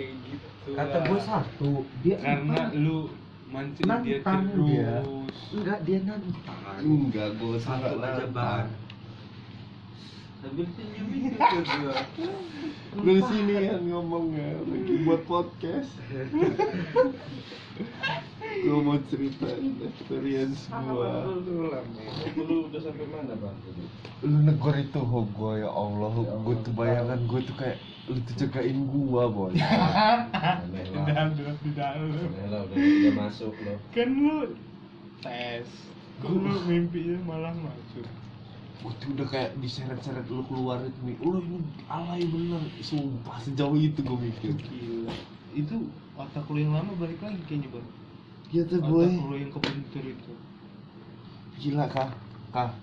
kayak gitu Kata lah. gue satu, dia karena lu mancing dia Nantang terus dia. enggak dia nantang. enggak gue Satu aja bang. Sambil senyum itu ke gua. lu sini yang ngomongnya lagi buat podcast gue mau ceritain experience gua Lu udah sampai mana bang? lu negor itu ho gua ya Allah gua tuh bayangan gua tuh kayak lu tuh jagain gua boy. Di lah. dalam di dalam udah, udah masuk lo. kan lu tes kok lu mimpinya malah masuk gua tuh udah kayak diseret-seret lu keluar itu nih lu ini alay bener. Sumpah sejauh itu gua mikir. Gila. Itu otak lu yang lama balik lagi kayaknya bang. Iya tuh otak boy. lu yang kebentur itu. Gila kah kah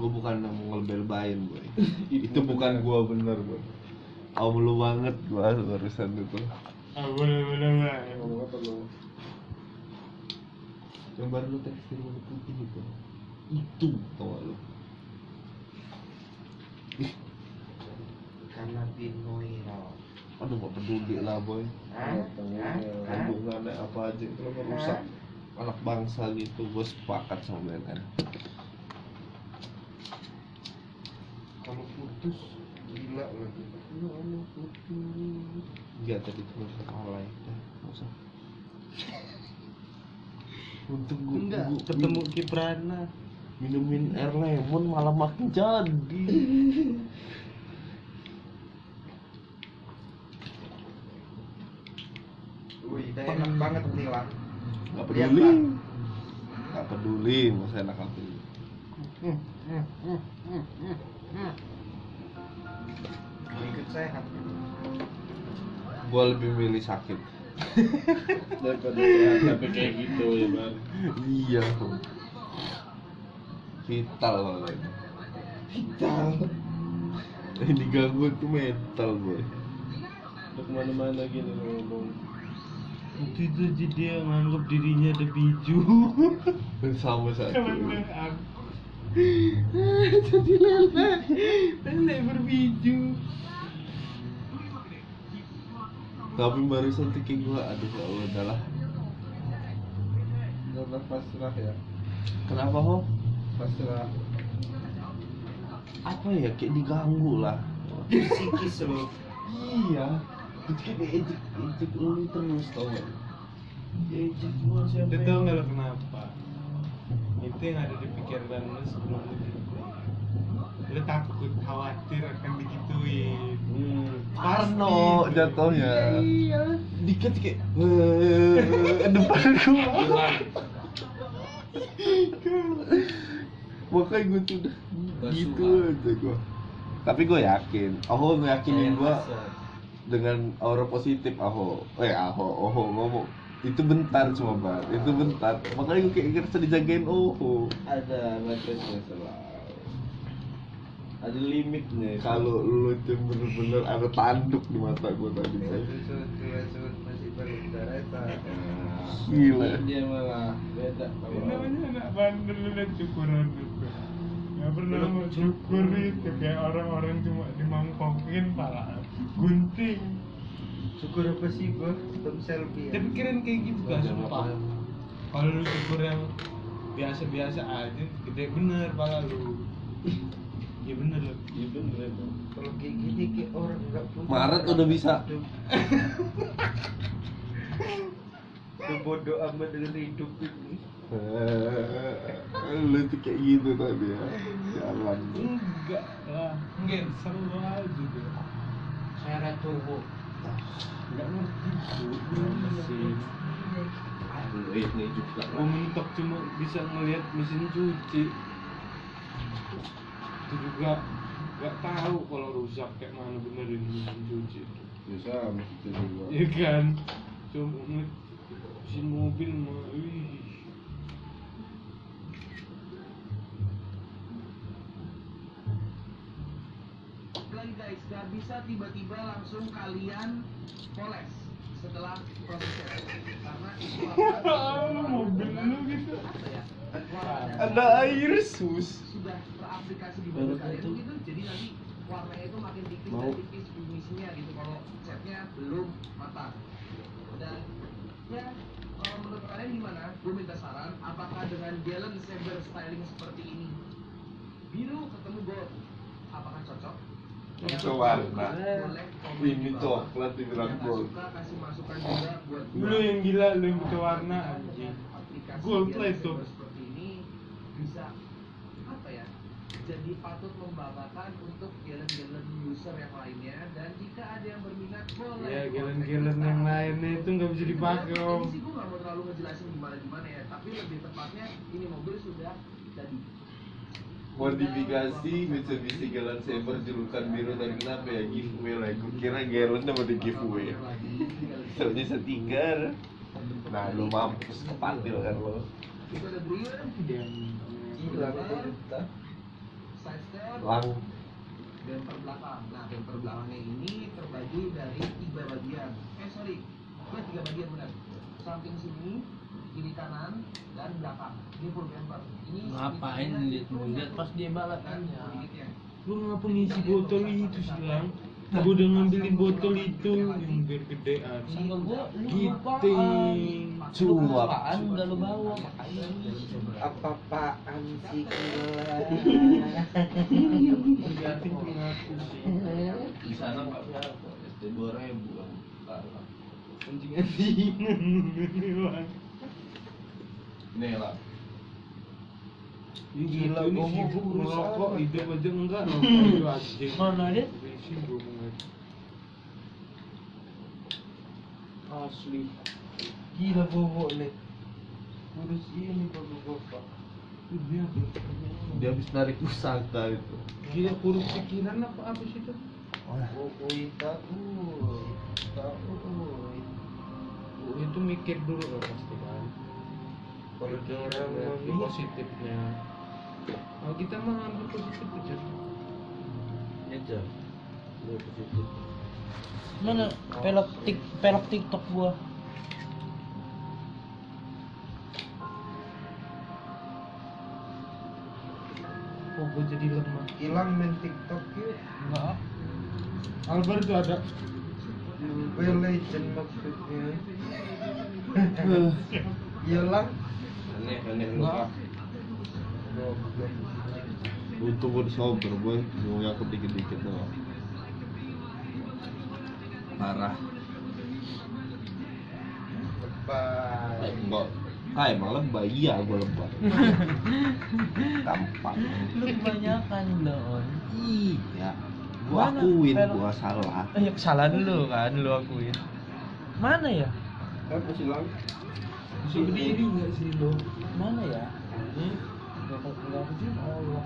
gua bukan mau ngelbel-bain boy. Itu bukan gua bener boy. Om lu banget gua barusan itu. Ah boleh boleh boleh Ngomong apa lo? yang baru lu tekstil warna putih itu itu tau lu? Karena binoiral. aduh gak peduli lah boy. Hubungannya apa aja. Itu merusak anak bangsa gitu gue sepakat sama BNN Kalau putus gila lagi. Kalau putus Enggak tadi cuma alay Dah, nggak usah. Untuk gue enggak ketemu Kiprana. Minumin air lemon malah makin jadi. Wih, enak banget nih lang. Gak Lihat, peduli. Gak peduli masa enak hati Mau ikut sehat. Gue lebih milih sakit. Daripada sehat tapi kayak gitu ya bang. Iya Vital ini Vital. Ini ganggu tuh mental boy Udah ke mana-mana gini ngomong. itu itu aja dia nganggap dirinya ada biju. Bersama satu jadi lele lele berbiju Tapi barusan tuh kayak gue Aduh ya Allah udah lah Karena pasrah ya. Kenapa ho? Pasrah. Apa ya kayak diganggu lah Psikis lo. Iya Itu kayak diejek Ejek lu terus tau gak Diejek gua siapa Lu tau gak lo kenapa? Itu yang ada di pikiran lu sebelum lu gitu Lu takut, khawatir akan digituin. Hmm. Parno Pasti. jatuhnya. Iya Dikit kayak "Eh, Depan gua. Makanya gue tuh udah gitu aja gue Tapi gue yakin Aho ngeyakinin gue dengan aura positif Aho. Eh Aho, Oho ngomong itu bentar cuma bar, itu bentar makanya gue kayak ngerasa dijagain Oho Ada batasnya selalu. Ada limitnya. kalau lu tuh bener-bener ada tanduk di mata gue tadi berdarah Gila. Dia malah beda. Ini namanya anak bandel lu liat cukuran itu Gak pernah mau cukur itu Kayak orang-orang cuma dimangkokin pala Gunting syukur apa sih gua tetap selfie ya? Tapi kirain kayak gitu gak sumpah. Kalau lu cukur yang biasa-biasa aja Gede bener pala lu. Iya bener lu Iya bener emang. kalau kayak gini kayak orang nggak punya Maret udah bisa. Udah bodoh amat dengan hidup ini. Eh, lu tuh kayak gitu tadi ya. Jalan. Enggak lah. Enggak seru aja deh seret turbo Enggak ngerti tuh mesin nih juga. Mau mentok cuma bisa ngelihat mesin cuci Itu juga nggak tahu kalau rusak kayak mana benerin mesin cuci Bisa mesti juga. Iya kan Cuma mesin mobil mah guys, gak bisa tiba-tiba langsung kalian poles setelah proses karena itu mobil lu gitu. ya? Ada air sus. Sudah teraplikasi di mobil kalian gitu jadi nanti warnanya itu makin tipis dan tipis finishingnya gitu. Kalau catnya belum matang. Dan ya kalau menurut kalian gimana? Gue minta saran, apakah dengan Galen Saber styling seperti ini biru ketemu gold, apakah cocok? Warna. Ini coklat dibilang nggak gold. Lu yang gila, lu yang butuh warna anjing. Gold lah itu. Bisa apa ya? Jadi patut membanggakan untuk galen-galen user yang lainnya dan jika ada yang berminat boleh Ya, gelen-gelen yang lainnya itu nggak bisa dipakai om. Ini sih gue gak mau terlalu ngejelasin gimana gimana ya, tapi lebih tepatnya ini mobil sudah jadi. Modifikasi Mitsubishi Galant Saber julukan biru dan kenapa ya giveaway lah gue kira Galant mau di giveaway soalnya stiker nah lu mampus kepatil kan lo lang bumper belakang. Nah, bumper belakangnya ini terbagi dari tiga bagian. Eh sorry, ya tiga bagian benar. Samping sini, kiri kanan, dan belakang. Ini full bumper. Ini Ngapain lihat lihat pas dia balap dan aja. sedikitnya. Lu ngapa ngisi botol itu silang? Gua udah ngambilin botol itu yang biar gedean. Gua lu Giting. Cuap. apaan udah lu bawa makanya Apa-apaan sih gila? Giting pengaku sih. di sana nggak berapa SD dua ribu kalah Anjing nih lah Gila, ini sibuk merokok, hidup aja enggak anjing Mana dia? Sibuk Asli. Gila bobo nih. Kurus ini bapak-bapak. Dia dia habis narik pusaka itu Gila kurus pikiran apa apa sih itu? Bobo tahu. Tahu. Oh, itu mikir dulu loh pasti kan Kalau dia orang mau positifnya Oh kita mah ambil positif aja aja Mana pelok tik pelok TikTok gua? Oh gue jadi lemah hilang main TikTok yuk. Enggak. Albert tuh ada Mobile Legend maksudnya. Hilang. Butuh gue sober boy mau yakut dikit-dikit doang parah Lebay. enggak ah emang lebay iya gue lebay gampang Lu kebanyakan dong. iya gue Mana? akuin Pelok. gue salah Eh, ya kesalahan lu kan, lu akuin. Mana ya? Apa sih lang? Berdiri nggak sih lo? Mana ya? Hmm? Aku sih Allah.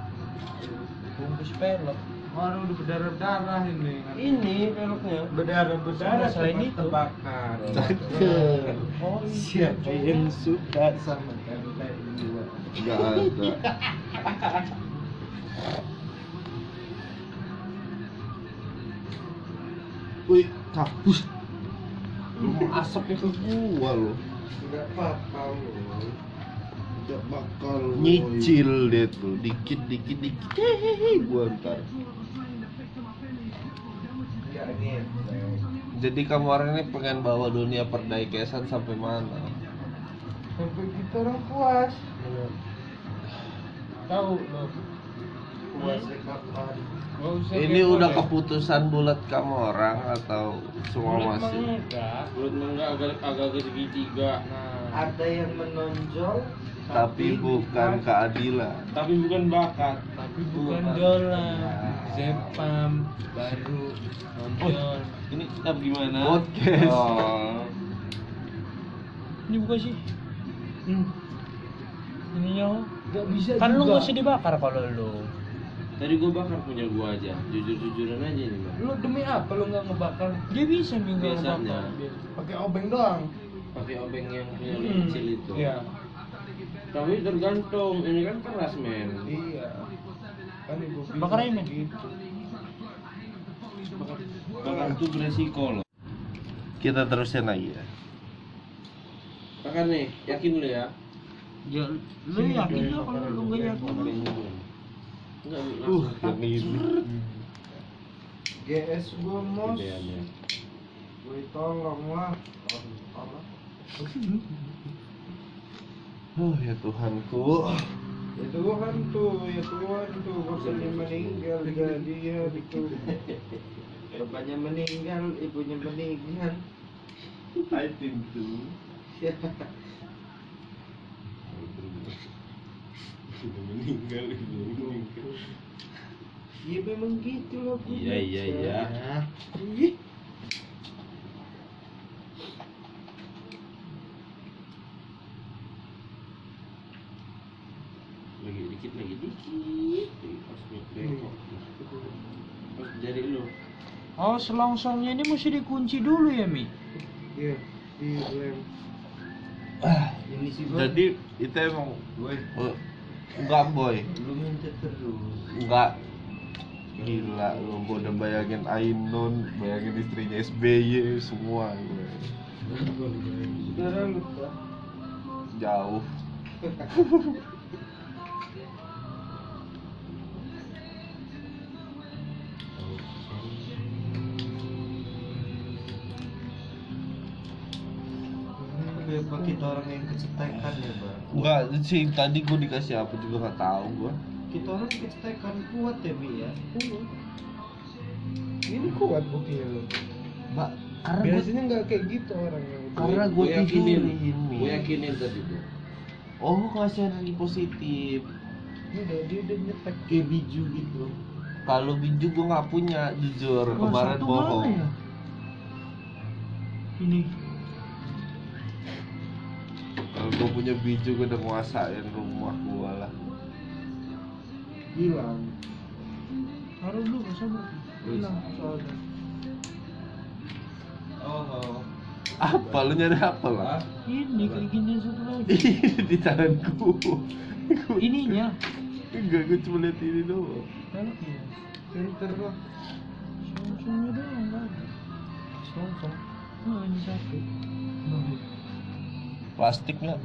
Bungkus pelok. Mana udah berdarah-darah ini? Ini peloknya. Berdarah berdarah, selain itu. terbakar. Oh, iya. Siapa yang suka sama tempe dua? nggak ada Wih, mau asapnya ke gua lo. Enggak apa-apa. Tidak bakal nyicil deh tuh, dikit dikit dikit. Hehehe, gua ntar. Enggak nih. Jadi kamu orang ini pengen bawa dunia perdaikesan sampai mana? Sampai kita orang puas. Tahu lo? Puas kapan? Ini kepo udah keputusan bulat kamu orang atau semua Menurut masih? Enggak. Menurut enggak agak agak segitiga Nah, Ada yang menonjol, Tapi bukan keadilan. tapi bukan bakat tapi bukan dolar, zepam, baru, nonjol. ini tetap gimana Podcast. oh Ini bukan sih. Hmm. Ininya oh. Gak bisa Kan lu juga. nggak usah dibakar kalau lu. Tadi gua bakar punya gua aja jujur jujuran aja nih bang Lu demi apa lu nggak ngebakar? Dia bisa minggu Biasanya. Pakai obeng doang. pakai obeng yang punya Hmm. kecil itu Iya. tapi tergantung ini kan keras men Iya. Kan ibu Bakar aja, men. gitu. bakar itu beresiko loh Kita terusin lagi ya. bakar nih yakin lu ya Ya, lu yakin nggak kalau lu nggak yakin? Uh, yang ini. GS gua mos. Gua Tolong lah. Oh ya Tuhanku. Ya Tuhan tuh, ya Tuhan tuh, bapaknya meninggal jadi ya itu. Bapaknya meninggal, ibunya meninggal. I think too. Sudah meninggal, ibunya meninggal. Ya memang gitu lah. Bu. Iya, iya, iya. Lagi dikit, lagi dikit. Pas bengkok. Pas jari lu. Oh, selongsongnya ini mesti dikunci dulu ya, Mi? Iya, di lem. Ini sih gua. Jadi itu emang Boy, eh, enggak boy, lu minta terus. enggak gila lu gua udah bayangin Ainun, bayangin istrinya SBY semua gue. Jauh. kita orang yang kecetekan ya, Bang? Enggak sih tadi gua dikasih apa juga nggak tahu gua. Kita orang kecetekan kuat ya, Mi ya. Ini kuat buktinya lo. Mbak, karena Biasanya nggak kayak gitu orang yang karena gua yakinin, gue yakinin tadi tuh. Oh, ngasih energi positif. Ini udah dia udah nyetek. Kayak biju gitu. Kalau biju gua nggak punya, jujur. Wah, Kemarin bohong. mana ya? Ini. Kalau gua punya biju gua udah nguasain rumah gua lah. Hilang. Taruh dulu, masa bro? Hilang soalnya. Oh, Apa lu nyari apa lah? Ini, kayak gini satu lagi. di tanganku. Ininya. Enggak, gua cuma lihat ini doang. Iya. Filter lah. Selongsongnya doang, nggak ada. Selongsong. Nah, ini satu. Plastik nggak?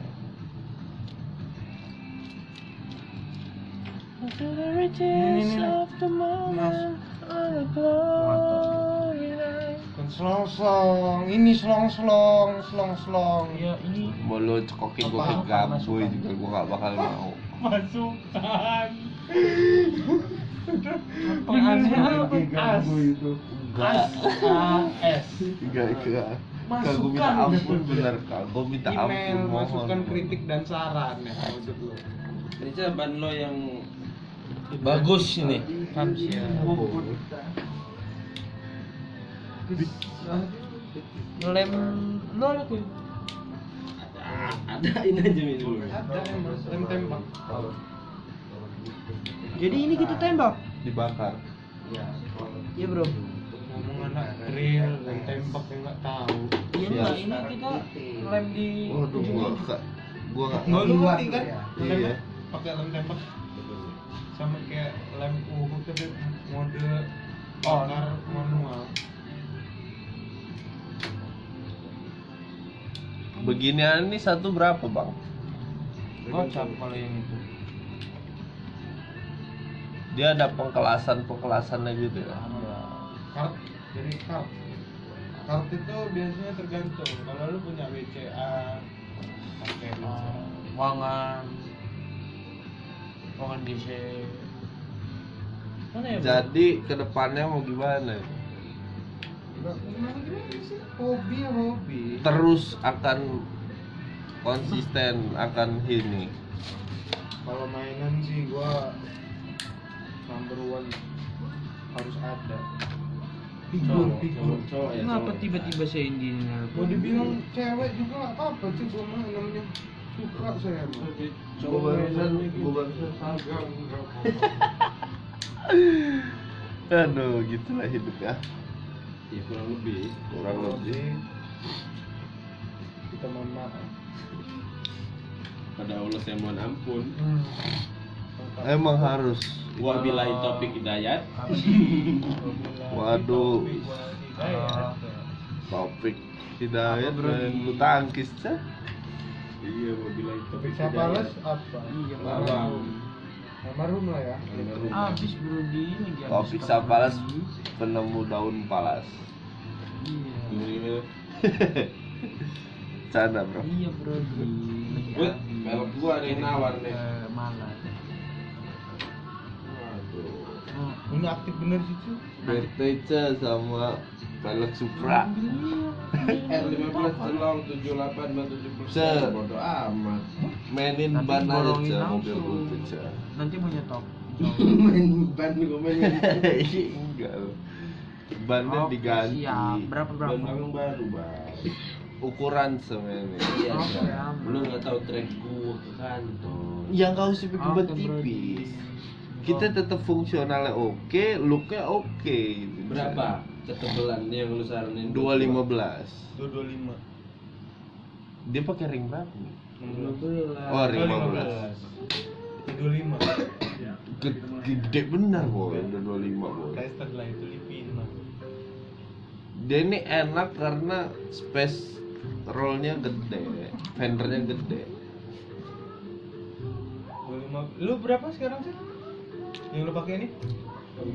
Kan selongsong. Ini selong-selong, selong-selong. Ya, ini Mau lu cekokin gua ke Apa? gamboy juga gua gak bakal mau. Masukan. Pengantin Lagi ganggu itu. Enggak. AS. Enggak, enggak. Kak, gua minta ampun bener kak. Gua minta ampun Email, mohon. masukan kritik dan saran ya maksud lo. ini saya ban lo yang bagus ini. Kamsia. Lem lo ada tuh. Ada, ini aja Mi dulu. Ada emang lem tembak. Jadi ini kita tembak. Dibakar. Iya, Bro. Ngomong anak drill dan tembak yang nggak tahu. Iya, Iya. enggak, ini kita lem di Waduh, gua kak. Gua gak Nggak lu ngerti kan? Iya. Lem pakai lem tembak. Sama kayak lem uhu tapi mode bakar manual. Beginian ini satu berapa bang? gocap kalau yang itu. Dia ada pengkelasan pengkelasannya gitu ya. Kart jadi kart. Kart itu biasanya tergantung. Kalau lu punya WCA pakai WCA. Wangan. Wangan DC. Mana ya, Bro? Jadi ke depannya mau gimana? Nggak gimana gimana sih? Hobi ya hobi. Terus akan konsisten akan ini. Kalau mainan sih gua number one harus ada. Figur, figur. Cowok ya. Kenapa cowok. tiba-tiba saya ini Mau dibilang cewek juga nggak apa-apa sih namanya suka saya mah. Cowok mainan gua barusan enggak. Aduh, gitulah hidup ya. Ya kurang lebih. Kurang lebih. Kita mohon maaf. Pada Allah saya mohon ampun. Emang harus. Wa bilahi topik hidayat. Waduh. Topik hidayat main bulu tangkis cah. Iya, wa bilahi topik Siapa les apa? Iya, Almarhum. Almarhum lah ya. Habis bro di ini dia. Topik Sapalas penemu daun palas. Iya. Canda bro. Iya bro di Wih, velg gua ada nawar nih. Oh, Ini aktif bener sih cuy. BTC sama velg Supra. R15 celong 78 dan 70 Set. Bodo amat. Mainin Nanti ban aja mobil butut Cah. Nanti mau nyetok. main ban gua main. Enggak. Bannya Oke, diganti. siap. Berapa Ban berapa? belakang baru, Bang. Ukuran sebenarnya. Iya, aman. Lu nggak tahu trek gua ke kantor. Yang kau sih ban bro. tipis. Kita tetap fungsionalnya oke, looknya oke. gitu, Cah. Berapa ketebalan yang lu saranin? 215. 225. Dia pakai ring berapa nih? 15. Oh, ring 15. 25. Gede, gede benar boy, udah 25 boy. Tester lah itu Lipina. Dia ini enak karena space rollnya gede, fendernya gede. 25. Lu berapa sekarang sih? Yang lu pakai ini?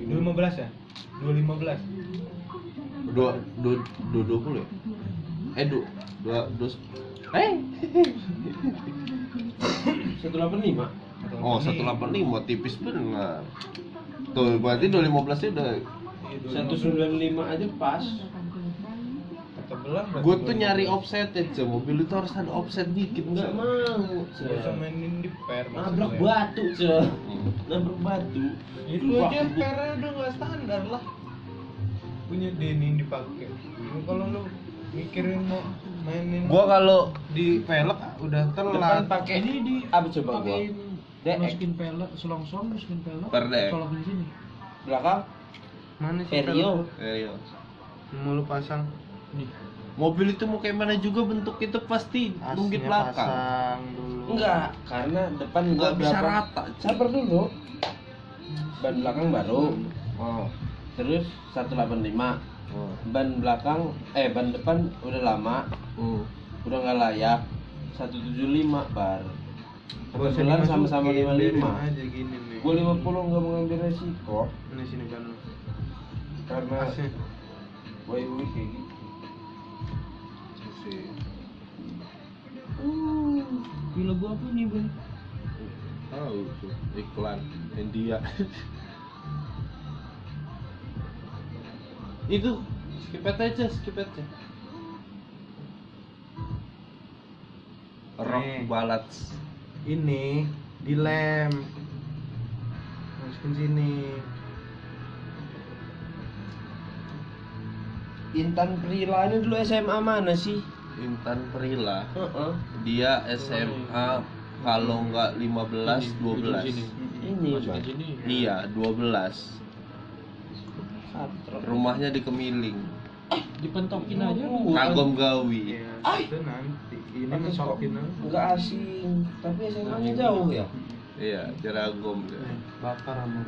215 ya? 215. Dua, dua, dua, dua puluh ya? Eh, dua, dua, dua, eh, 185. oh 185 tipis benar. Tuh, berarti 215 nya udah. Iya, 195 aja pas. Gue tuh 215. nyari offset aja, mobil itu harus ada offset dikit Enggak Cah. mau. Cah. mainin di per Nabrak batu. Hmm. Nabrak batu. Itu aja pernya udah gak standar lah. Punya yang dipakai. Lu Kalau lu mikirin mau mainin Gua kalau di velg udah telat. pakai Ini di apa coba gua? masukin pelek, selongsong, masukin pelek. Per dek. Colok di sini. Belakang Mana sih. Serius. velg? Mau lu pasang Nih. Mobil itu mau kayak mana juga bentuk itu pasti nunggit belakang. pasang dulu. Enggak, karena depan gua Nggak bisa berapa? rata. Sabar dulu. Ban belakang baru. Oh. Terus 185. Oh. Ban belakang eh ban depan udah lama, Hmm. udah nggak layak. 175 bar. Kebetulan sama-sama biarin 55. aja gini nih. Gua 50 nggak mau ngambil resiko Ini sini kan karena Asnya. boy boy kayak gitu. Gila gua apa nih, Bang? Tahu tuh iklan India. itu skip aja, skip aja. Rock Nih. ballads. Ini dilem. Masukin sini. Intan Prila ini dulu SMA mana sih? Intan Prila. Heeh. Dia SMA kalau nggak 15 12. Ini Masukin Bang. sini. Iya, 12. Katro. Rumahnya di Kemiling. Dipentokin aja. Kagom Gawi. Iya, Ah. itu nanti. Ini aja. Enggak asing, tapi SMA-nya jauh ya. Iya, Ciragom dia. Bakar sama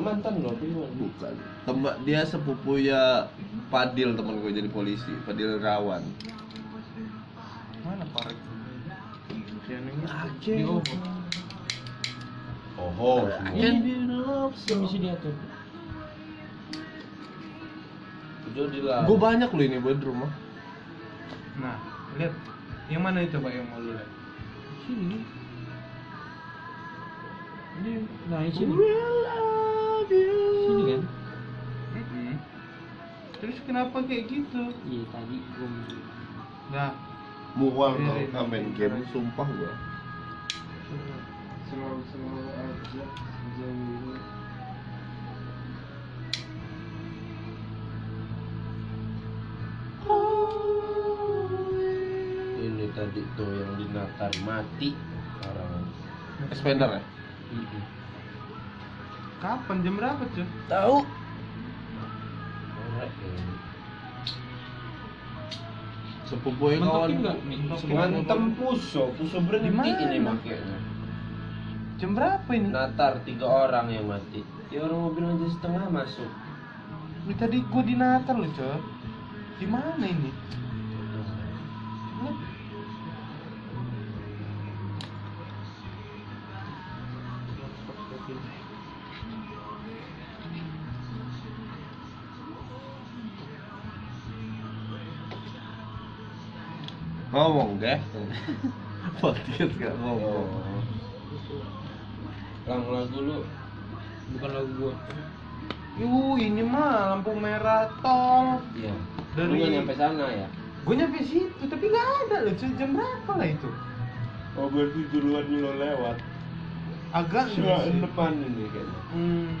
Mantan gimana? Bukan. Teman dia sepupunya Padil teman gue jadi polisi, Padil Rawan. mana Di ovo. Oh, Ini dia bisa diatur. Jody lah. Gue banyak loh ini buat rumah. Nah, lihat. Yang mana itu Pak yang mau lu lihat? Sini. Ini nah ini sini. Sini kan? Terus kenapa kayak gitu? Iya tadi gua Nah, Mual tau, main game sumpah gue. selalu-selalu aja sejauh ini. Ini tadi tuh yang di Natar mati orang. Expander ya? Kapan jam berapa, cuy? Tahu? Korek ya. Sepupunya kawan. Ngantem puso, puso berhenti ini makanya. Jam berapa ini? Natar tiga orang yang mati. Ya orang mobil aja setengah masuk. Ini tadi gua di Natal loh, cuy. Di mana ini? Ngomong deh. Podcast gak ngomong. Oh. Lang lagu lu Bukan lagu gua. Yuh, ini mah lampu merah tol. Iya. Dari- Lu nggak nyampe sana ya? Gue nyampe situ, tapi nggak ada loh. Jam berapa lah itu? Oh berarti duluan lo lewat. Agak sih. depan ini kayaknya. Hmm.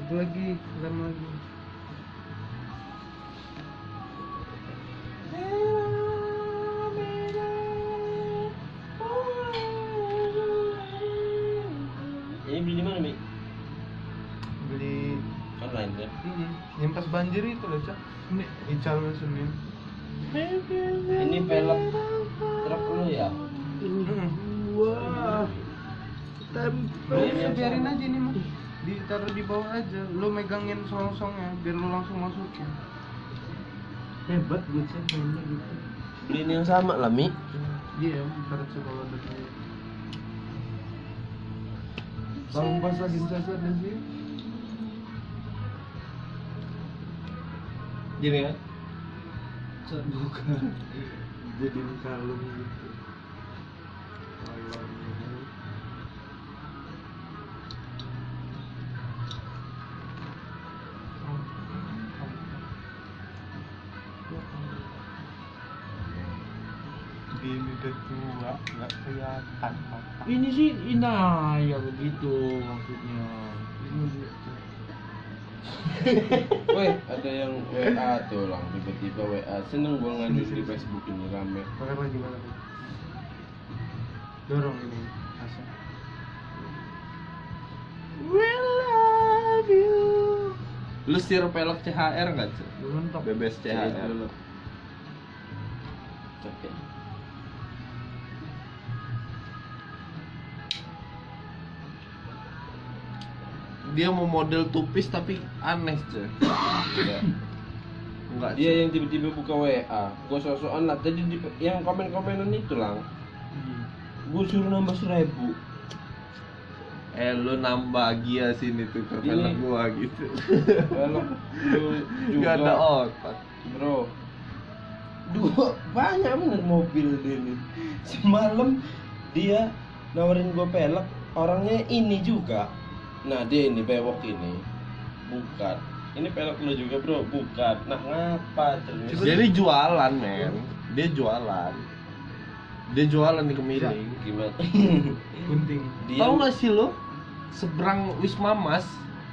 Satu lagi, lagi. Ini beli di mana Mi? Beli Online kan? hmm, yang pas banjir itu loh, Cak. Ini Ical Senin. Ini velg truk lu ya? Hmm. Wah. Lu ya biarin aja ini mah. Ditaruh di bawah aja. Lu megangin song-songnya biar lu langsung masukin. Hebat gue cek mainnya gitu. Beliin yang sama lah Mi. Iya, coba ada kayak. Kalau pas lagi sasar di sini. Gini kan? Bukan. Jadi kalung gitu. Nggak kelihatan. Ini sih inaya begitu maksudnya. Weh, ada yang WA tuh lang tiba-tiba WA. Seneng gua ngadu di Facebook ini rame. Lagi, bakar lagi. Dorong ini, asa. Lu setir pelek CHR gak cuy? Belum tak. BBS Cari CHR. Oke. Dia mau model tupis tapi aneh cuy. Iya. Enggak. Dia yang tiba-tiba buka WA. Gua sosokan lah. Tadi di, yang komen-komenan itu lang. Gua suruh nambah seribu. Eh lu nambah gia sini tuh pelek gua gitu. Kalau lu juga Gak ada otak. Bro, dua banyak bener mobil dia nih. Semalam dia nawarin gue pelek, orangnya ini juga. Nah dia ini bewok ini, bukan. Ini pelek lu juga bro, bukan. Nah ngapa terus? Jadi jualan men. Dia jualan. Dia jualan di Kemiling. Gimana? Gunting. dia Tahu gak sih lo? Seberang Wisma Mas.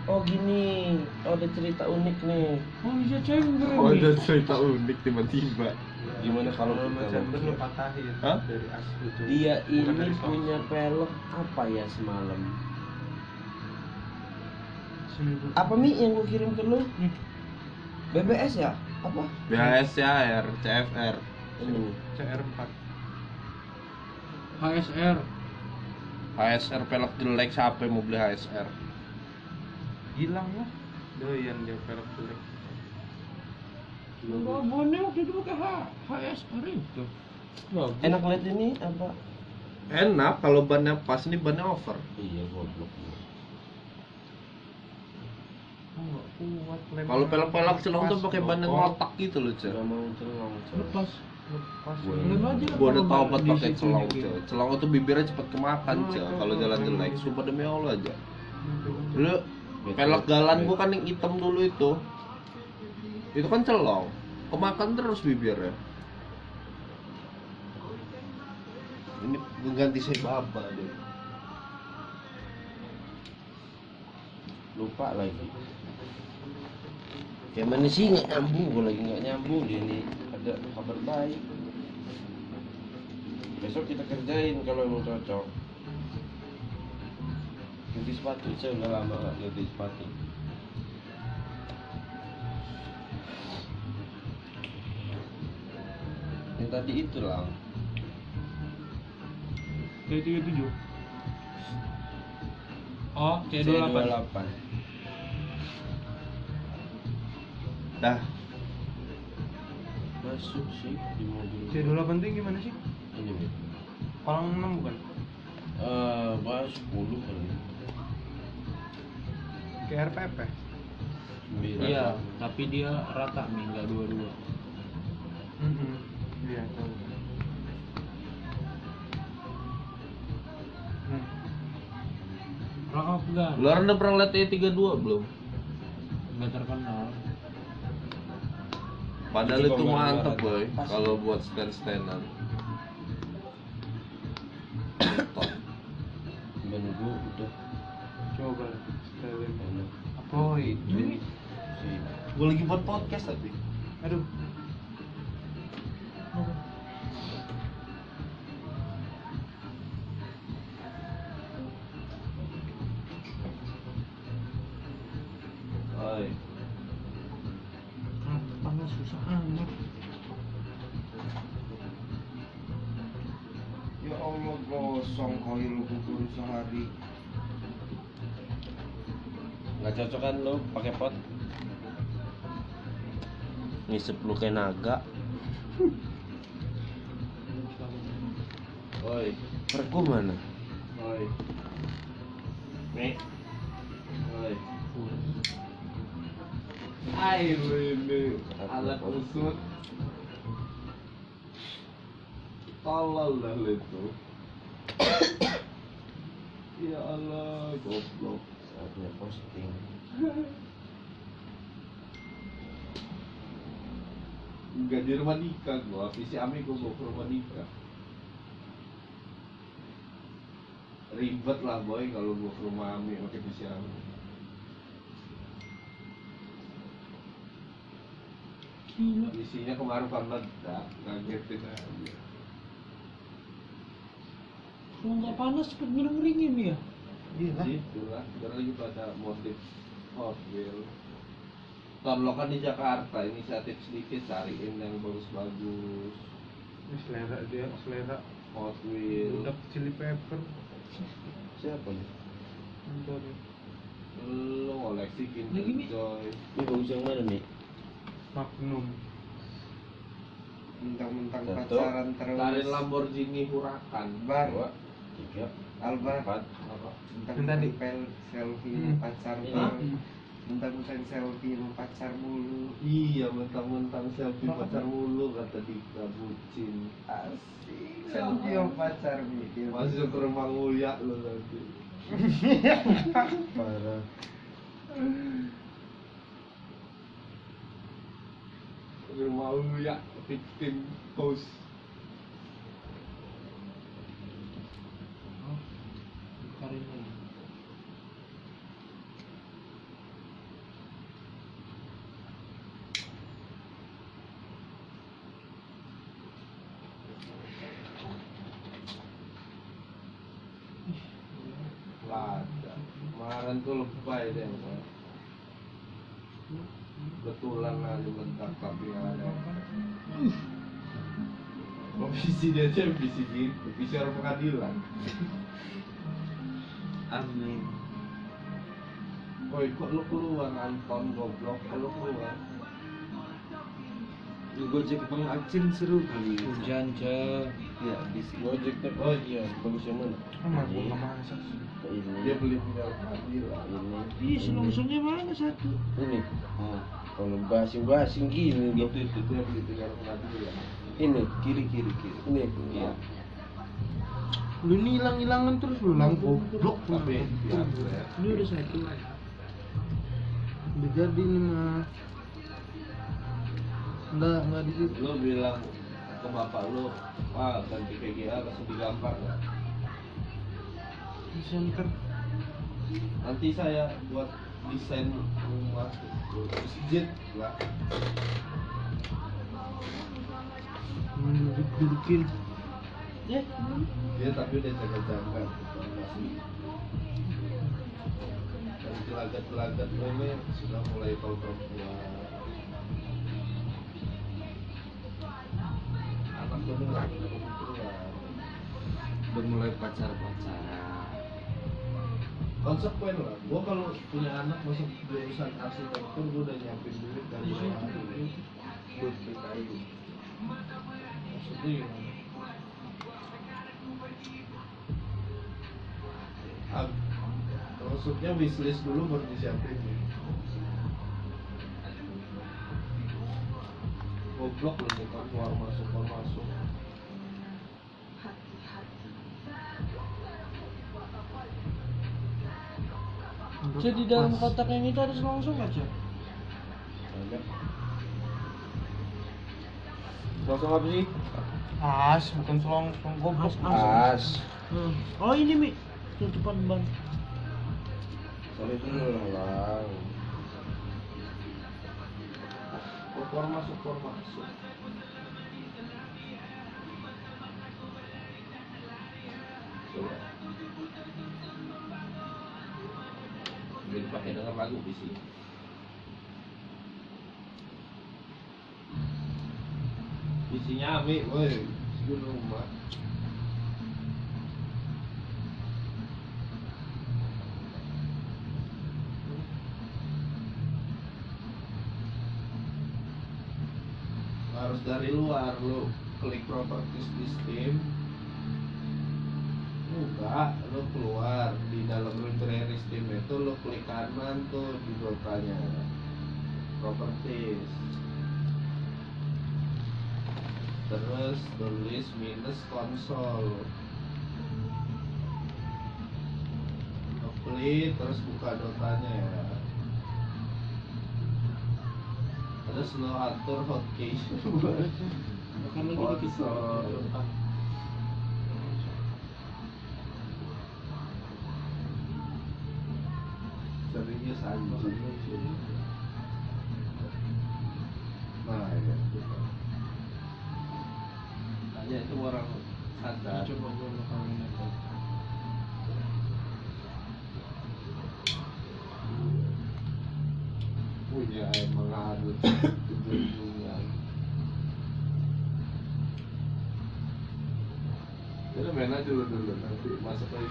Oh gini, oh, ada cerita unik nih. Oh bisa cengger Oh, ada cerita unik tiba-tiba. Gimana kalau kita macam lu patahin Hah? dari asli tuh. dia ini punya pelek apa ya semalam? Apa mi yang gue kirim ke lu? BBS ya? Apa? BHS CHR, CFR. Ini. CR4. HSR. HSR pelek jelek siapa yang mau beli HSR? Hilang lah. Doyan dia pelek jelek. Enggak bonnya waktu itu pakai H- HSR itu. Bagus. Enak lihat ini apa? Enak kalau bannya pas ini bannya over. Iya goblok. Kalau pelek-pelek celong tuh pakai ban yang ngotak gitu loh, mau celong. Cel. Lepas. Lepas. Gua- udah tau buat pakai celong, gitu. Cel. Celong itu bibirnya cepet kemakan, Cel. Kalau jalan jelek, sumpah demi Allah aja. Lu pelek galan gua kan yang hitam dulu itu. Itu kan celong. Kemakan terus bibirnya. Ini mengganti saya baba deh. Lupa lagi. Kayak mana sih nggak nyambung? Gue lagi nggak nyambung dia nih. Ada kabar baik. Besok kita kerjain kalau emang cocok. Ganti sepatu, saya udah lama gak ganti sepatu. Yang tadi itu lah. C37. Oh, C28. C28. Dah, Masuk sih di mobil. C28 itu gimana sih? Ini. Palang 6 bukan? Eh, bahas 10 kali. Kayak RPP. Iya, tapi dia rata nih, enggak dua-dua. Mm Iya, tahu. Hmm. Rock Afgan. Lu orang udah pernah liat E32 belum? Nggak terkenal. Padahal Itu itu mantep boy, kalau buat stand standan. Top. Menunggu udah Coba. Apa ini? Si Gue lagi buat podcast tapi. Aduh. Ngisep lu kayak naga. Oi. Perku mana? Oi. Nih. Oi. Ini alat usut. Tolol lu itu. ya Allah, goblok. Saatnya posting. Enggak di rumah nikah gua, visi Ami gua bawa ke rumah nikah. Ribet lah boy kalau gua ke rumah Ami pakai visi Ami. Gila. Isinya kemarin meledak, ngagetin aja. Kalau nggak panas cepet minum ringin ya. Itulah, karena lagi pada motif Hot Wheel. Tonlokan di Jakarta, inisiatif sedikit cariin yang bagus-bagus. Ini selera dia, selera. Hot Wheel. Budak chili pepper. Siapa nih? Bentar. Lu koleksi Kinder Lagi nih. Joy. Ini bagus yang mana nih? Magnum. mentang-mentang pacaran terus Tarin Lamborghini Huracan. Bar. Dua, tiga, Alba empat. Apa? tadi. pel selfie Hmm. pacar Ini. Mentang-mentang selfie sama pacar mulu Iya, mentang-mentang selfie pacar mulu kata Dika bucin. asik selfie sama pacar mikir Masuk ke rumah nguyak lu nanti. Parah. Rumah nguyak victim host. Oh, Karin lagi. Lada. Kemarin tuh lebay deh. Betulan aja mentak tapi ada. Oh, visi dia aja visi gitu, visi orang pengadilan. Amin. Woi, kok lu keluar Anton goblok, kok lu keluar? Gojek Bang Acin seru kali. Janja. Ya, di Gojek tuh. Oh iya, bagus yang mana? Sama nggak masak. Ini. Dia beli punya. Ini. Ih, selongsongnya mana satu? Ini. Oh, kalau basing-basing gini Itu dong. itu dia beli punya pengadilan. Ini kiri kiri kiri. Ini. Iya. Lu ini hilang-hilangan terus lu lang goblok. Tapi ya, ya. Ini udah satu. Udah jadi ini mah. Enggak, enggak di situ. Lu bilang ke bapak lu, Pak ganti PGA langsung digampar nggak? Di center. Nanti saya buat desain rumah masjid lah. Duduk-dudukin. Ya, Dia tapi udah jaga-jaga masih dan gelagat-gelagat ini sudah mulai tahu perempuan. Udah mulai pacar-pacaran. konsekuen lah gua kalau punya anak masuk jurusan arsitektur gua udah nyiapin duit dari hari buat kayu maksudnya gimana? Maksudnya wishlist dulu baru disiapin ya. Goblok lu muka keluar masuk keluar masuk Jadi dalam kotak yang itu harus langsung aja. Langsung apa sih? As, bukan selongsong goblok. As. Hmm. Oh ini mi tutupan ban. Sorry dulu lang. Keluar masuk keluar masuk coba. Biar dipakai denger lagu di sini. Isinya ami woi sebelum rumah harus dari luar lu klik properties di Steam buka lu keluar. Di dalam library Steam itu lu klik kanan tuh di dotanya. Properties. Terus tulis minus konsol. Klik terus buka dotanya. ya terus lo atur hotkey. Konsol serius anjing nah ya tanya itu orang sadar. Coba gua Dulu dulu nanti masuk kalau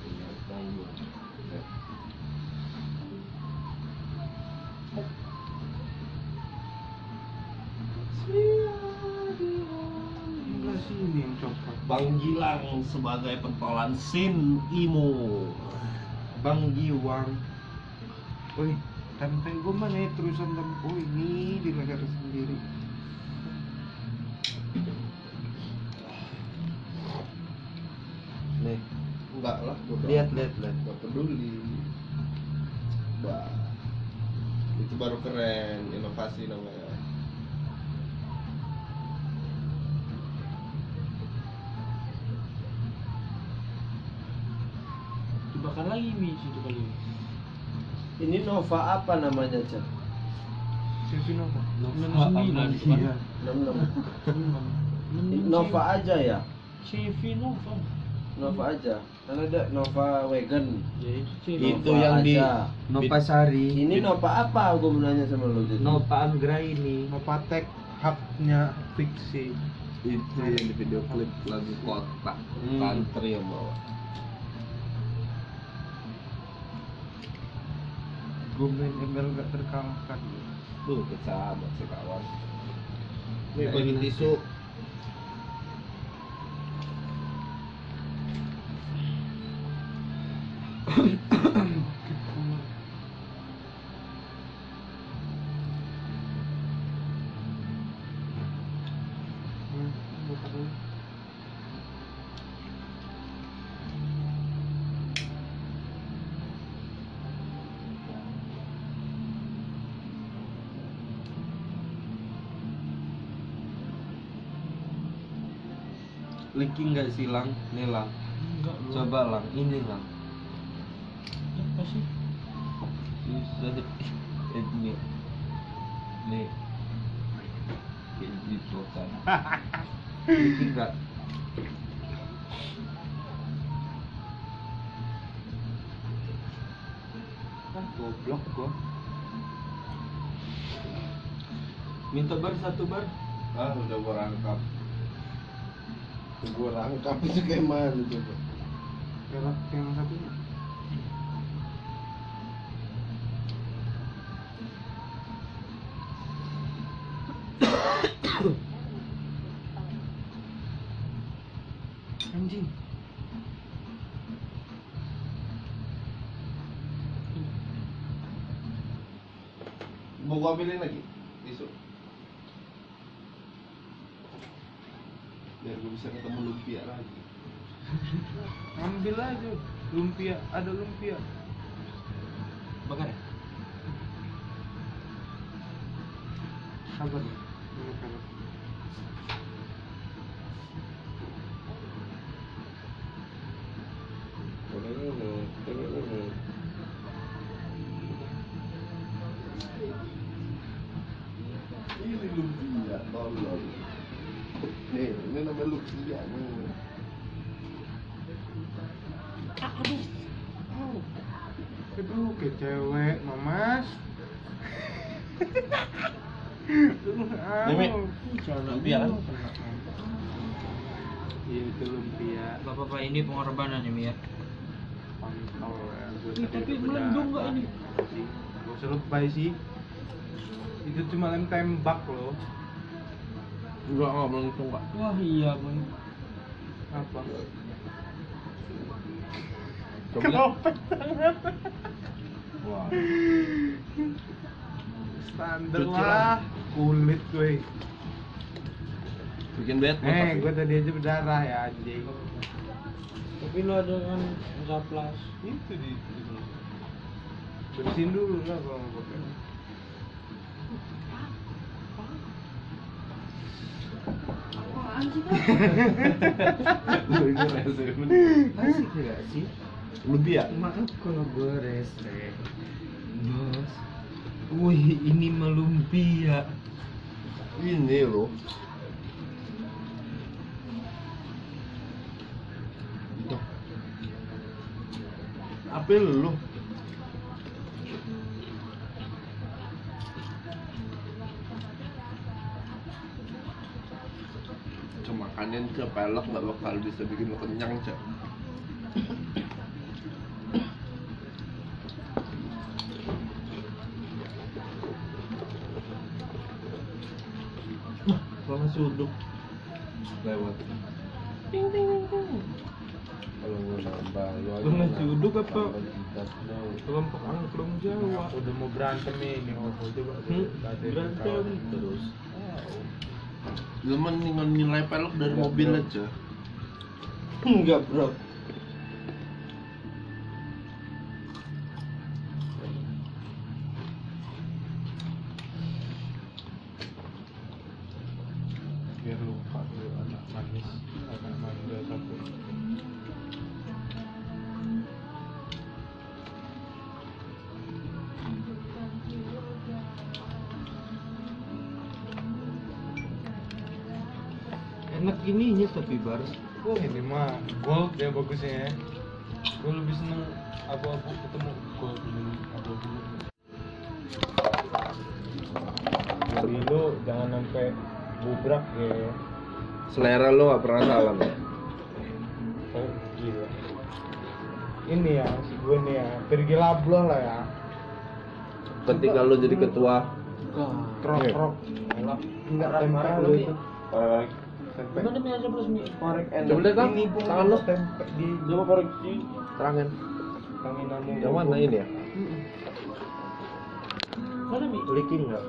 punya tanggung. Ya. Bang Gilang sebagai pentolan Sin Imo. Bang Giwang. Woi, tempe gue mana ya terusan dan oh ini di leher sendiri. Lihat, lihat, lihat. Nggak peduli. Bah, itu baru keren, inovasi namanya. Dibakar lagi mi situ kali. Ini Nova apa namanya, itu kan. Iya. 66. Nova aja ya? CV Nova. Nova aja. Kan ada Nova Wagon. Ya itu Nova yang di aja. Nova Sari. Ini Nova apa? Gue mau nanya sama lo jadi. Nova Anggra ini. Novatek hubnya fiksi. Itu yang di video klip lagu kota, Hmm. country yang bawa. Gue main ML gak terkalahkan. Tuh, kesahabat sekawan. Nih, bagi tisu. Linking nggak sih lang? Nih lang. Enggak. Coba lang. Ini lang. Sih? Susah. Ini. Nih. Kayak gitu kan. Linking nggak? Ah, goblok gua. Minta bar satu bar. Ah, udah gua rangkap. Gue rangkap itu kayak mana coba? Pelak yang satu. kau lagi. Besok. Biar gue bisa ketemu lumpia lagi. Ambil aja. Lumpia. Ada lumpia. Bakar ya? Sabar ya. Ini pengorbanan ya, Mi. Pantau. Gua Ih, tadi tapi melendung nggak ini? Gak usah lebay sih. Itu cuma lem tembak loh. enggak enggak melengkung pak Wah iya, Bang. Apa? coba lihat. wah Standar lah. Kulit gue. bikin bed Eh, gue tadi aja berdarah ya anjing. Tapi lo ada kan zaplas. Itu di, di bersihin dulu lah kalau mau pakai. Asik gak sih? lumpia Maaf kalau gue rese. Bos. Wih, ini mah lumpia. ini loh apa lu cuma makanin cek pelek nggak bakal bisa bikin lo kenyang cek Kalau masih uduk lewat. Ting ting ting ting. Lu aja Lu nasi uduk apa? Kelompok angklung Jawa. Udah mau berantem ini, coba Hmm, berantem terus. Lu mendingan nilai pelek dari mobil aja. Enggak, Bro. Bagusnya ya. Gue lebih seneng abu-abu ketemu gold ini abu-abu. Jadi lu jangan sampai bubrak ya. Selera lo gak pernah salah ya? Oh, gila. Ini ya, si gue nih ya, pergi labloh lah ya. Ketika lo jadi ketua Krok krok. Enggak tempe lu itu. Tempe. Gimana Mi aja plus Mi? Korek enak. Coba lihat, Kang. Ini pun Tangan lu. tempe di Coba koreksi Terangin tanginanmu. Yang mana ini ya? Mana Mi? Leaking enggak?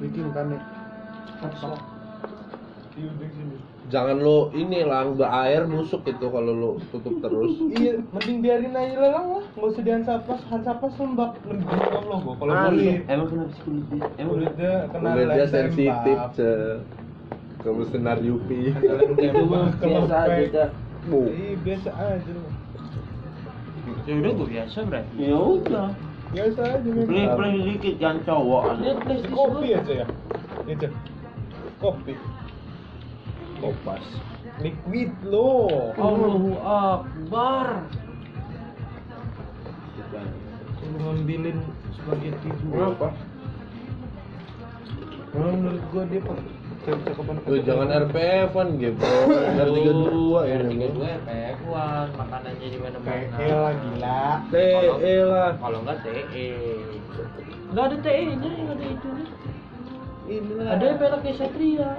Leaking kan nih. Di ujung sini. Jangan lo ini lang berair busuk itu kalau lo tutup terus Iya, mending biarin aja lelang lah, nggak usah dihansapas, hansapas lembab, lebih kalau gua kalau Ah, kulit, Emang kenapa sih kulitnya? Emang kulitnya kena Kulitnya lem sensitif Kamu senar Kena lem tembak, biasa aja. Bu Iya, biasa aja lu. Ya udah gue biasa berarti. Ya udah. Biasa aja memang. Play-play dikit jangan cowok. Kopi aja ya, itu. Kopi, Kopas liquid lo. Allahu Akbar. Lu ngambilin spaghetti gua. Kenapa? Kalau menurut gua dia pakai Tuh jangan RPF-an gitu R32 ya Tiga ini dua PF-1 makanannya di mana-mana. PE lah gila. TE lah Kalau enggak TE. Enggak ada TE-nya, enggak ada itu nih. Inilah. Ada yang mereknya Satria.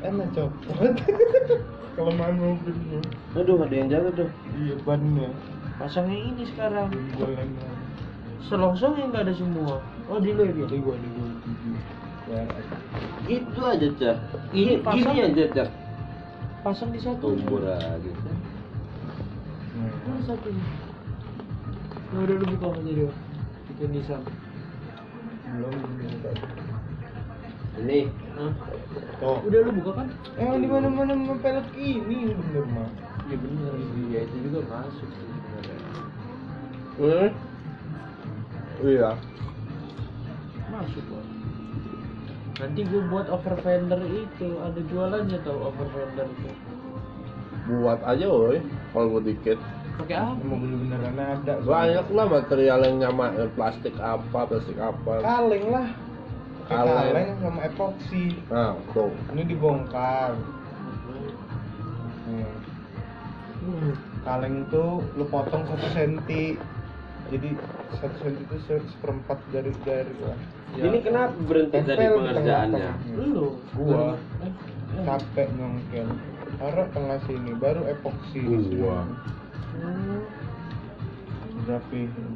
enak copot. Kelemahan mobil gua. Aduh, ada yang jaga tuh. Iya bannya. Pasang yang ini sekarang. Goleng. Selongsong yang enggak ada semua. Oh di lo ya? Di gua di gua. Ya. Gitu aja, Cak. Ini Gini, aja, Cak. Pasang di satu. Tumbur aja. Mana satunya? Nah, udah lu buka aja dia. Itu Nissan. belum. Ini Hah? Tuh. Udah lu buka kan? Emang di mana mana pelek ini bener mah. Iya bener. Iya itu juga masuk sih sebenarnya. Hmm? Iya. Masuk kok. Nanti gue buat over fender itu ada jualannya tau over fender itu. Buat aja, woi. Kalau mau dikit. Pakai apa? Mobil beneran ada. Banyak lah material yang nyama plastik apa, plastik apa. Kaleng lah. Kaleng. Kaleng sama epoksi. Nah, tuh. Ini dibongkar. Hmm. Hmm. Kaleng tuh lu potong satu senti. Jadi satu senti itu se- seperempat dari jari lah. Ya. Ini kenapa berhenti Tempel dari di pengerjaannya? Lu. Gua. Eh, eh. Capek nyongkel. Taruh tengah sini, baru epoksi. Gua. Hmm. Rapihin.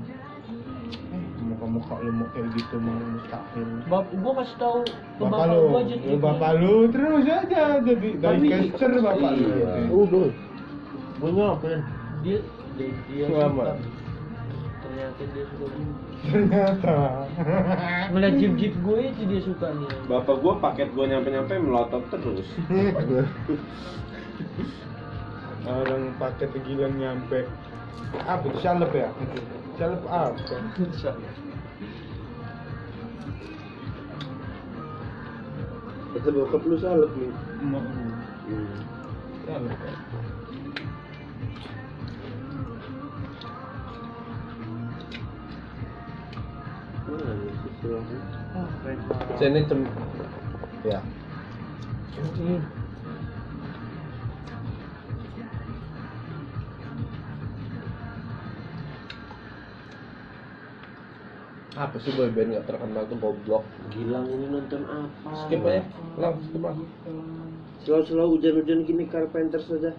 Eh, muka-muka lu mau kayak gitu mau mustahil. Bap, gua kasih tahu ke Bapak bapak lu, gua aja lu bapak lu terus aja jadi dari caster bapak lu. Iya. gitu. Udah. Gua ngapain? dia dia, dia Selamat. suka ternyata dia suka gini. Ternyata. ngeliat jeep jeep gue itu dia suka nih Bapak gua paket gua nyampe-nyampe melotot terus. Orang pakai tegilan nyampe. Apa itu salep ya? Salep apa? Kata bokap lu salep nih. Emak lu. Hmm. Salep Sini tem. Ya. Apa sih boy band gak terkenal tuh goblok? Gilang ini nonton apa? Skip aja. Lang, skip aja. Selalu-selalu hujan-hujan gini Carpenter saja.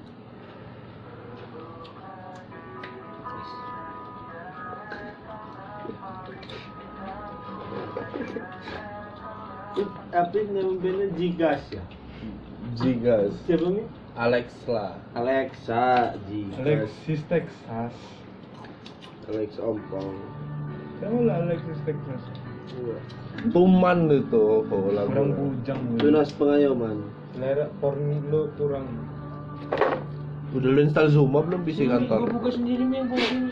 Bandnya Jigas ya? Jigas. Siapa nih? Alex lah. Alexa, Jigas, Alexis Texas. Alex Ompong. Kamu lah Alexis Texas. Iya. Tuman itu oh, lagu. Kurang bujang. Tunas pengayoman. Selera porn lu kurang. Udah lu install Zuma belum bisa gue kantor? buka sendiri main gue sini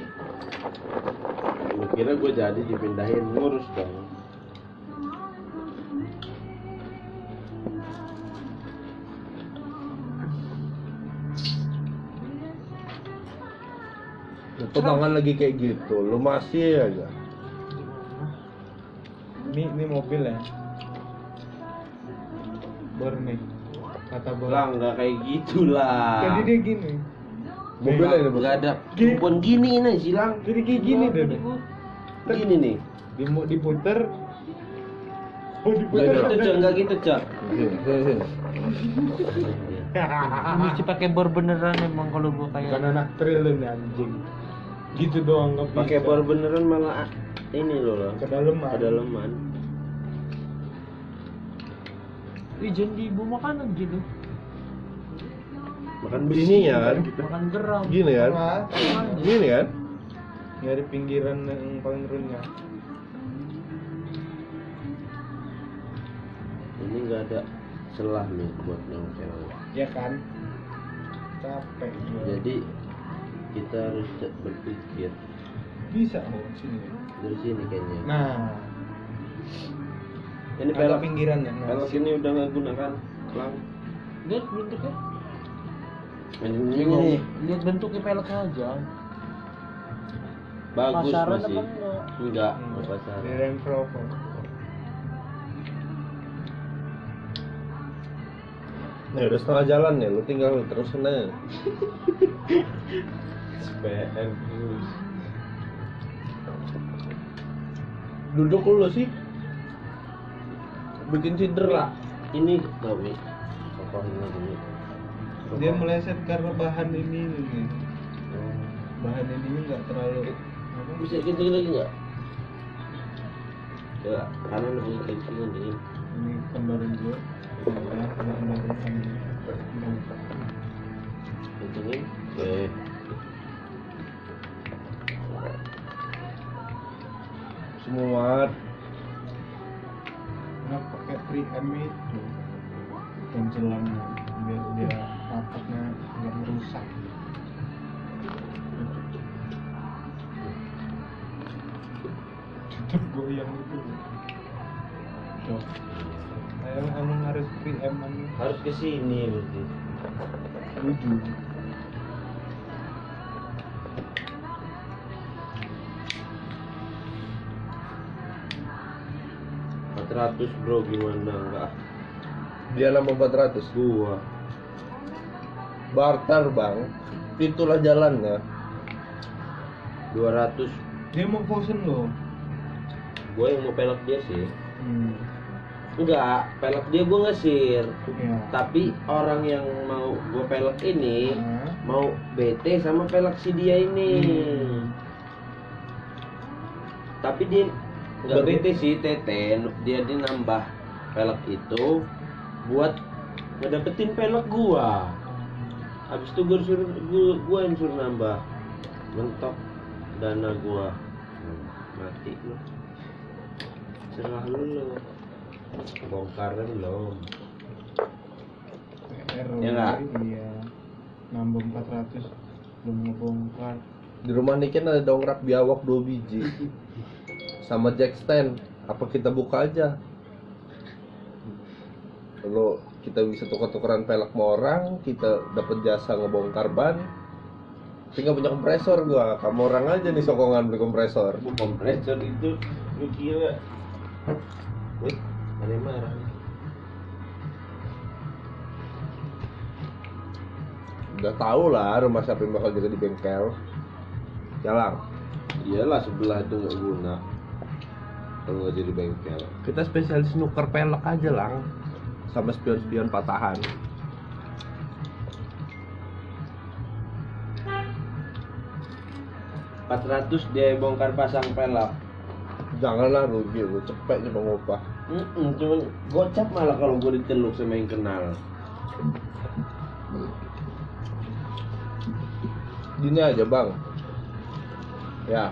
Lu kira gue jadi dipindahin ngurus dong. Tunangan lagi kayak gitu, lu masih aja. Ini ini mobil ya. Bor nih. Kata Bor. Lah nggak kayak gitu lah. Jadi dia gini. Mobil ini bos. Nggak ada kupon gini nih silang. Jadi kayak gini deh. deh. Gini nih. Di mau diputer. Oh diputer. gitu cak, nggak gitu cak. Mesti pakai bor beneran emang kalau gue Bukan kayak anak trail nih anjing. Gitu doang nggak. Pakai bor beneran malah ah, ini loh loh. Kedalaman. Kedalaman. Ih jangan diibu makanan gitu Makan Ini ya kan? Makan geram Gini kan? Gini kan? Nyari pinggiran yang paling renyah. Ini nggak ada celah nih buat nongkel. Ya kan? Capek. Jadi kita harus berpikir bisa mau sini. dari sini kayaknya. Nah, Ini ada pelek pinggirannya. Nah, pelek ini udah nggak gunakan. Lang. Lihat bentuknya Ini, Ini nih. Lihat bentuknya peleknya aja Bagus Pasaran masih. enggak? Enggak, Hmm. pasaran. Range Rover. Nih udah setengah jalan ya, lu tinggal terusin aja. spare duduk lu sih. Bikin cedera ini kami pokoknya ini dia meleset karena bahan ini nih bahan ini nggak terlalu bisa gitu lagi nggak? Ya karena lebih kencing ini. Ini kembaran gue kencingin oke semua. Kenapa pakai 3M itu. Pencelannya biar dia rapatnya nggak merusak. Gue yang itu. Tuh. Anu Emang harus 3M harus ke sini berarti. 400 bro. Gimana? Enggak. Dia nambah 400 gua. Barter bang. Itulah jalannya 200 dia mau fosen lo. Gue yang mau pelak dia sih. Hmm. enggak pelak dia gue ngesir. Ya. tapi orang yang mau gue pelak ini hmm. mau bete sama pelak si dia ini. Hmm. tapi dia Berarti- bete sih tete. Dia dia nambah pelak itu Buat ngedapetin pelak gua. Habis itu gue suruh gua, gua yang suruh nambah Mentok dana gua. Hmm, Mati lu. Serah lu. Lo Bongkaran belum PR Ya nggak? iya. Nambah 400 belum ngebongkar. Di rumah Niken ada dongkrak biawak 2 biji Sama jack stand Apa kita buka aja? Lalu kita bisa tuker-tukeran pelek sama orang Kita dapat jasa ngebongkar ban. Tapi nggak punya kompresor gua Kamu orang aja nih sokongan beli kompresor. Kompresor itu lu kira. Wih, ada yang marah. Udah tau lah rumah siapa yang bakal jaga di bengkel. Jalang iyalah sebelah itu nggak guna kalau nggak jadi bengkel. Kita spesialis nuker pelek aja lang. Sama spion-spion patahan. 400 dia bongkar pasang pelak Janganlah rugi lu cepet cuma ngupah Mm cuman gocap malah kalau gue diteluk sama yang kenal. Gini aja bang. Ya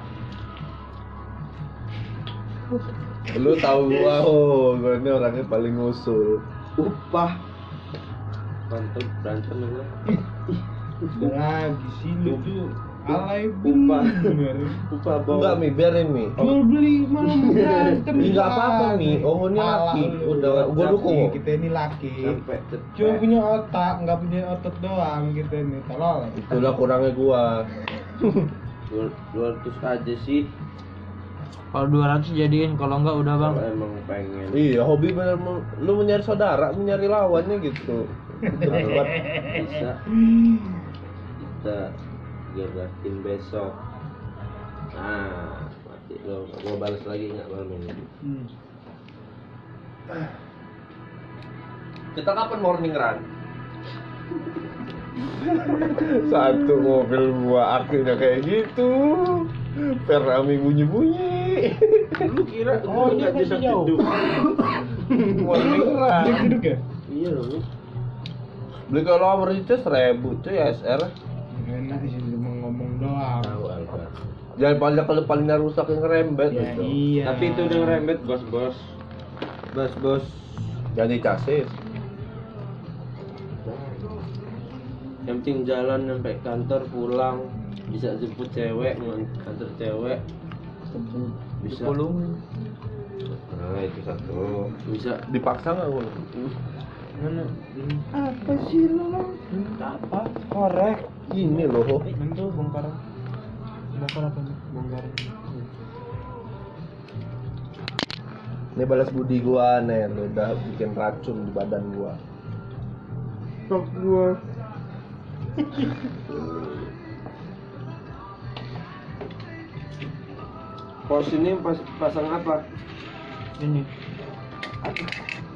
Lu tahu gua. Oh gua ini orangnya paling ngusul. Upah. Mantep berantem gue udah lagi sih lu tuh alay Upah. bener upah. Enggak bawa mi biarin mi. Jual beli malah berantem Enggak apa-apa mi. Oh ini laki. lu. udah gua dukung. kita ini laki. Cuma punya otak. Nggak punya otot doang kita ini. Tolol. Itulah kurangnya gua. Dua ratus aja sih Kalau 200 jadiin, kalau enggak udah bang. kalau emang pengen. Iya hobi bener. Lu mencari saudara mencari lawannya gitu. Debat. bisa. Kita gerakin besok. Nah mati lo mau balas lagi nggak malam ini? Hmm. kita kapan morning run? Satu mobil gua akhirnya kayak gitu. Ferrami bunyi-bunyi lu kira Oh, gua dia nggak masih jedak jauh. jeduk morning run Dia duduk ya iya loh beli kalau nomor itu seribu cuy SR enak sih cuma ngomong doang. Tahu Alfa. Jangan paling kalau palingnya rusak yang ngerembet ya itu iya. Tapi itu udah ngerembet bos bos bos bos jadi chassis yang penting jalan sampai kantor pulang. Bisa jemput cewek mau kantor cewek bisa. Nah itu satu. Bisa. Dipaksa nggak gua mana? Apa sih lo Apa? korek. Ini loh. Itu bongkar. Bongkar apa nih? Bongkar. Ini balas budi gua nih lu udah bikin racun di badan gua. Stok gua pos ini pas pasang apa? Ini,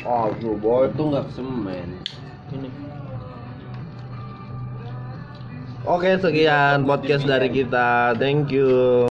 aduh boy itu nggak semen. Ini. Oke sekian podcast dari kita. Thank you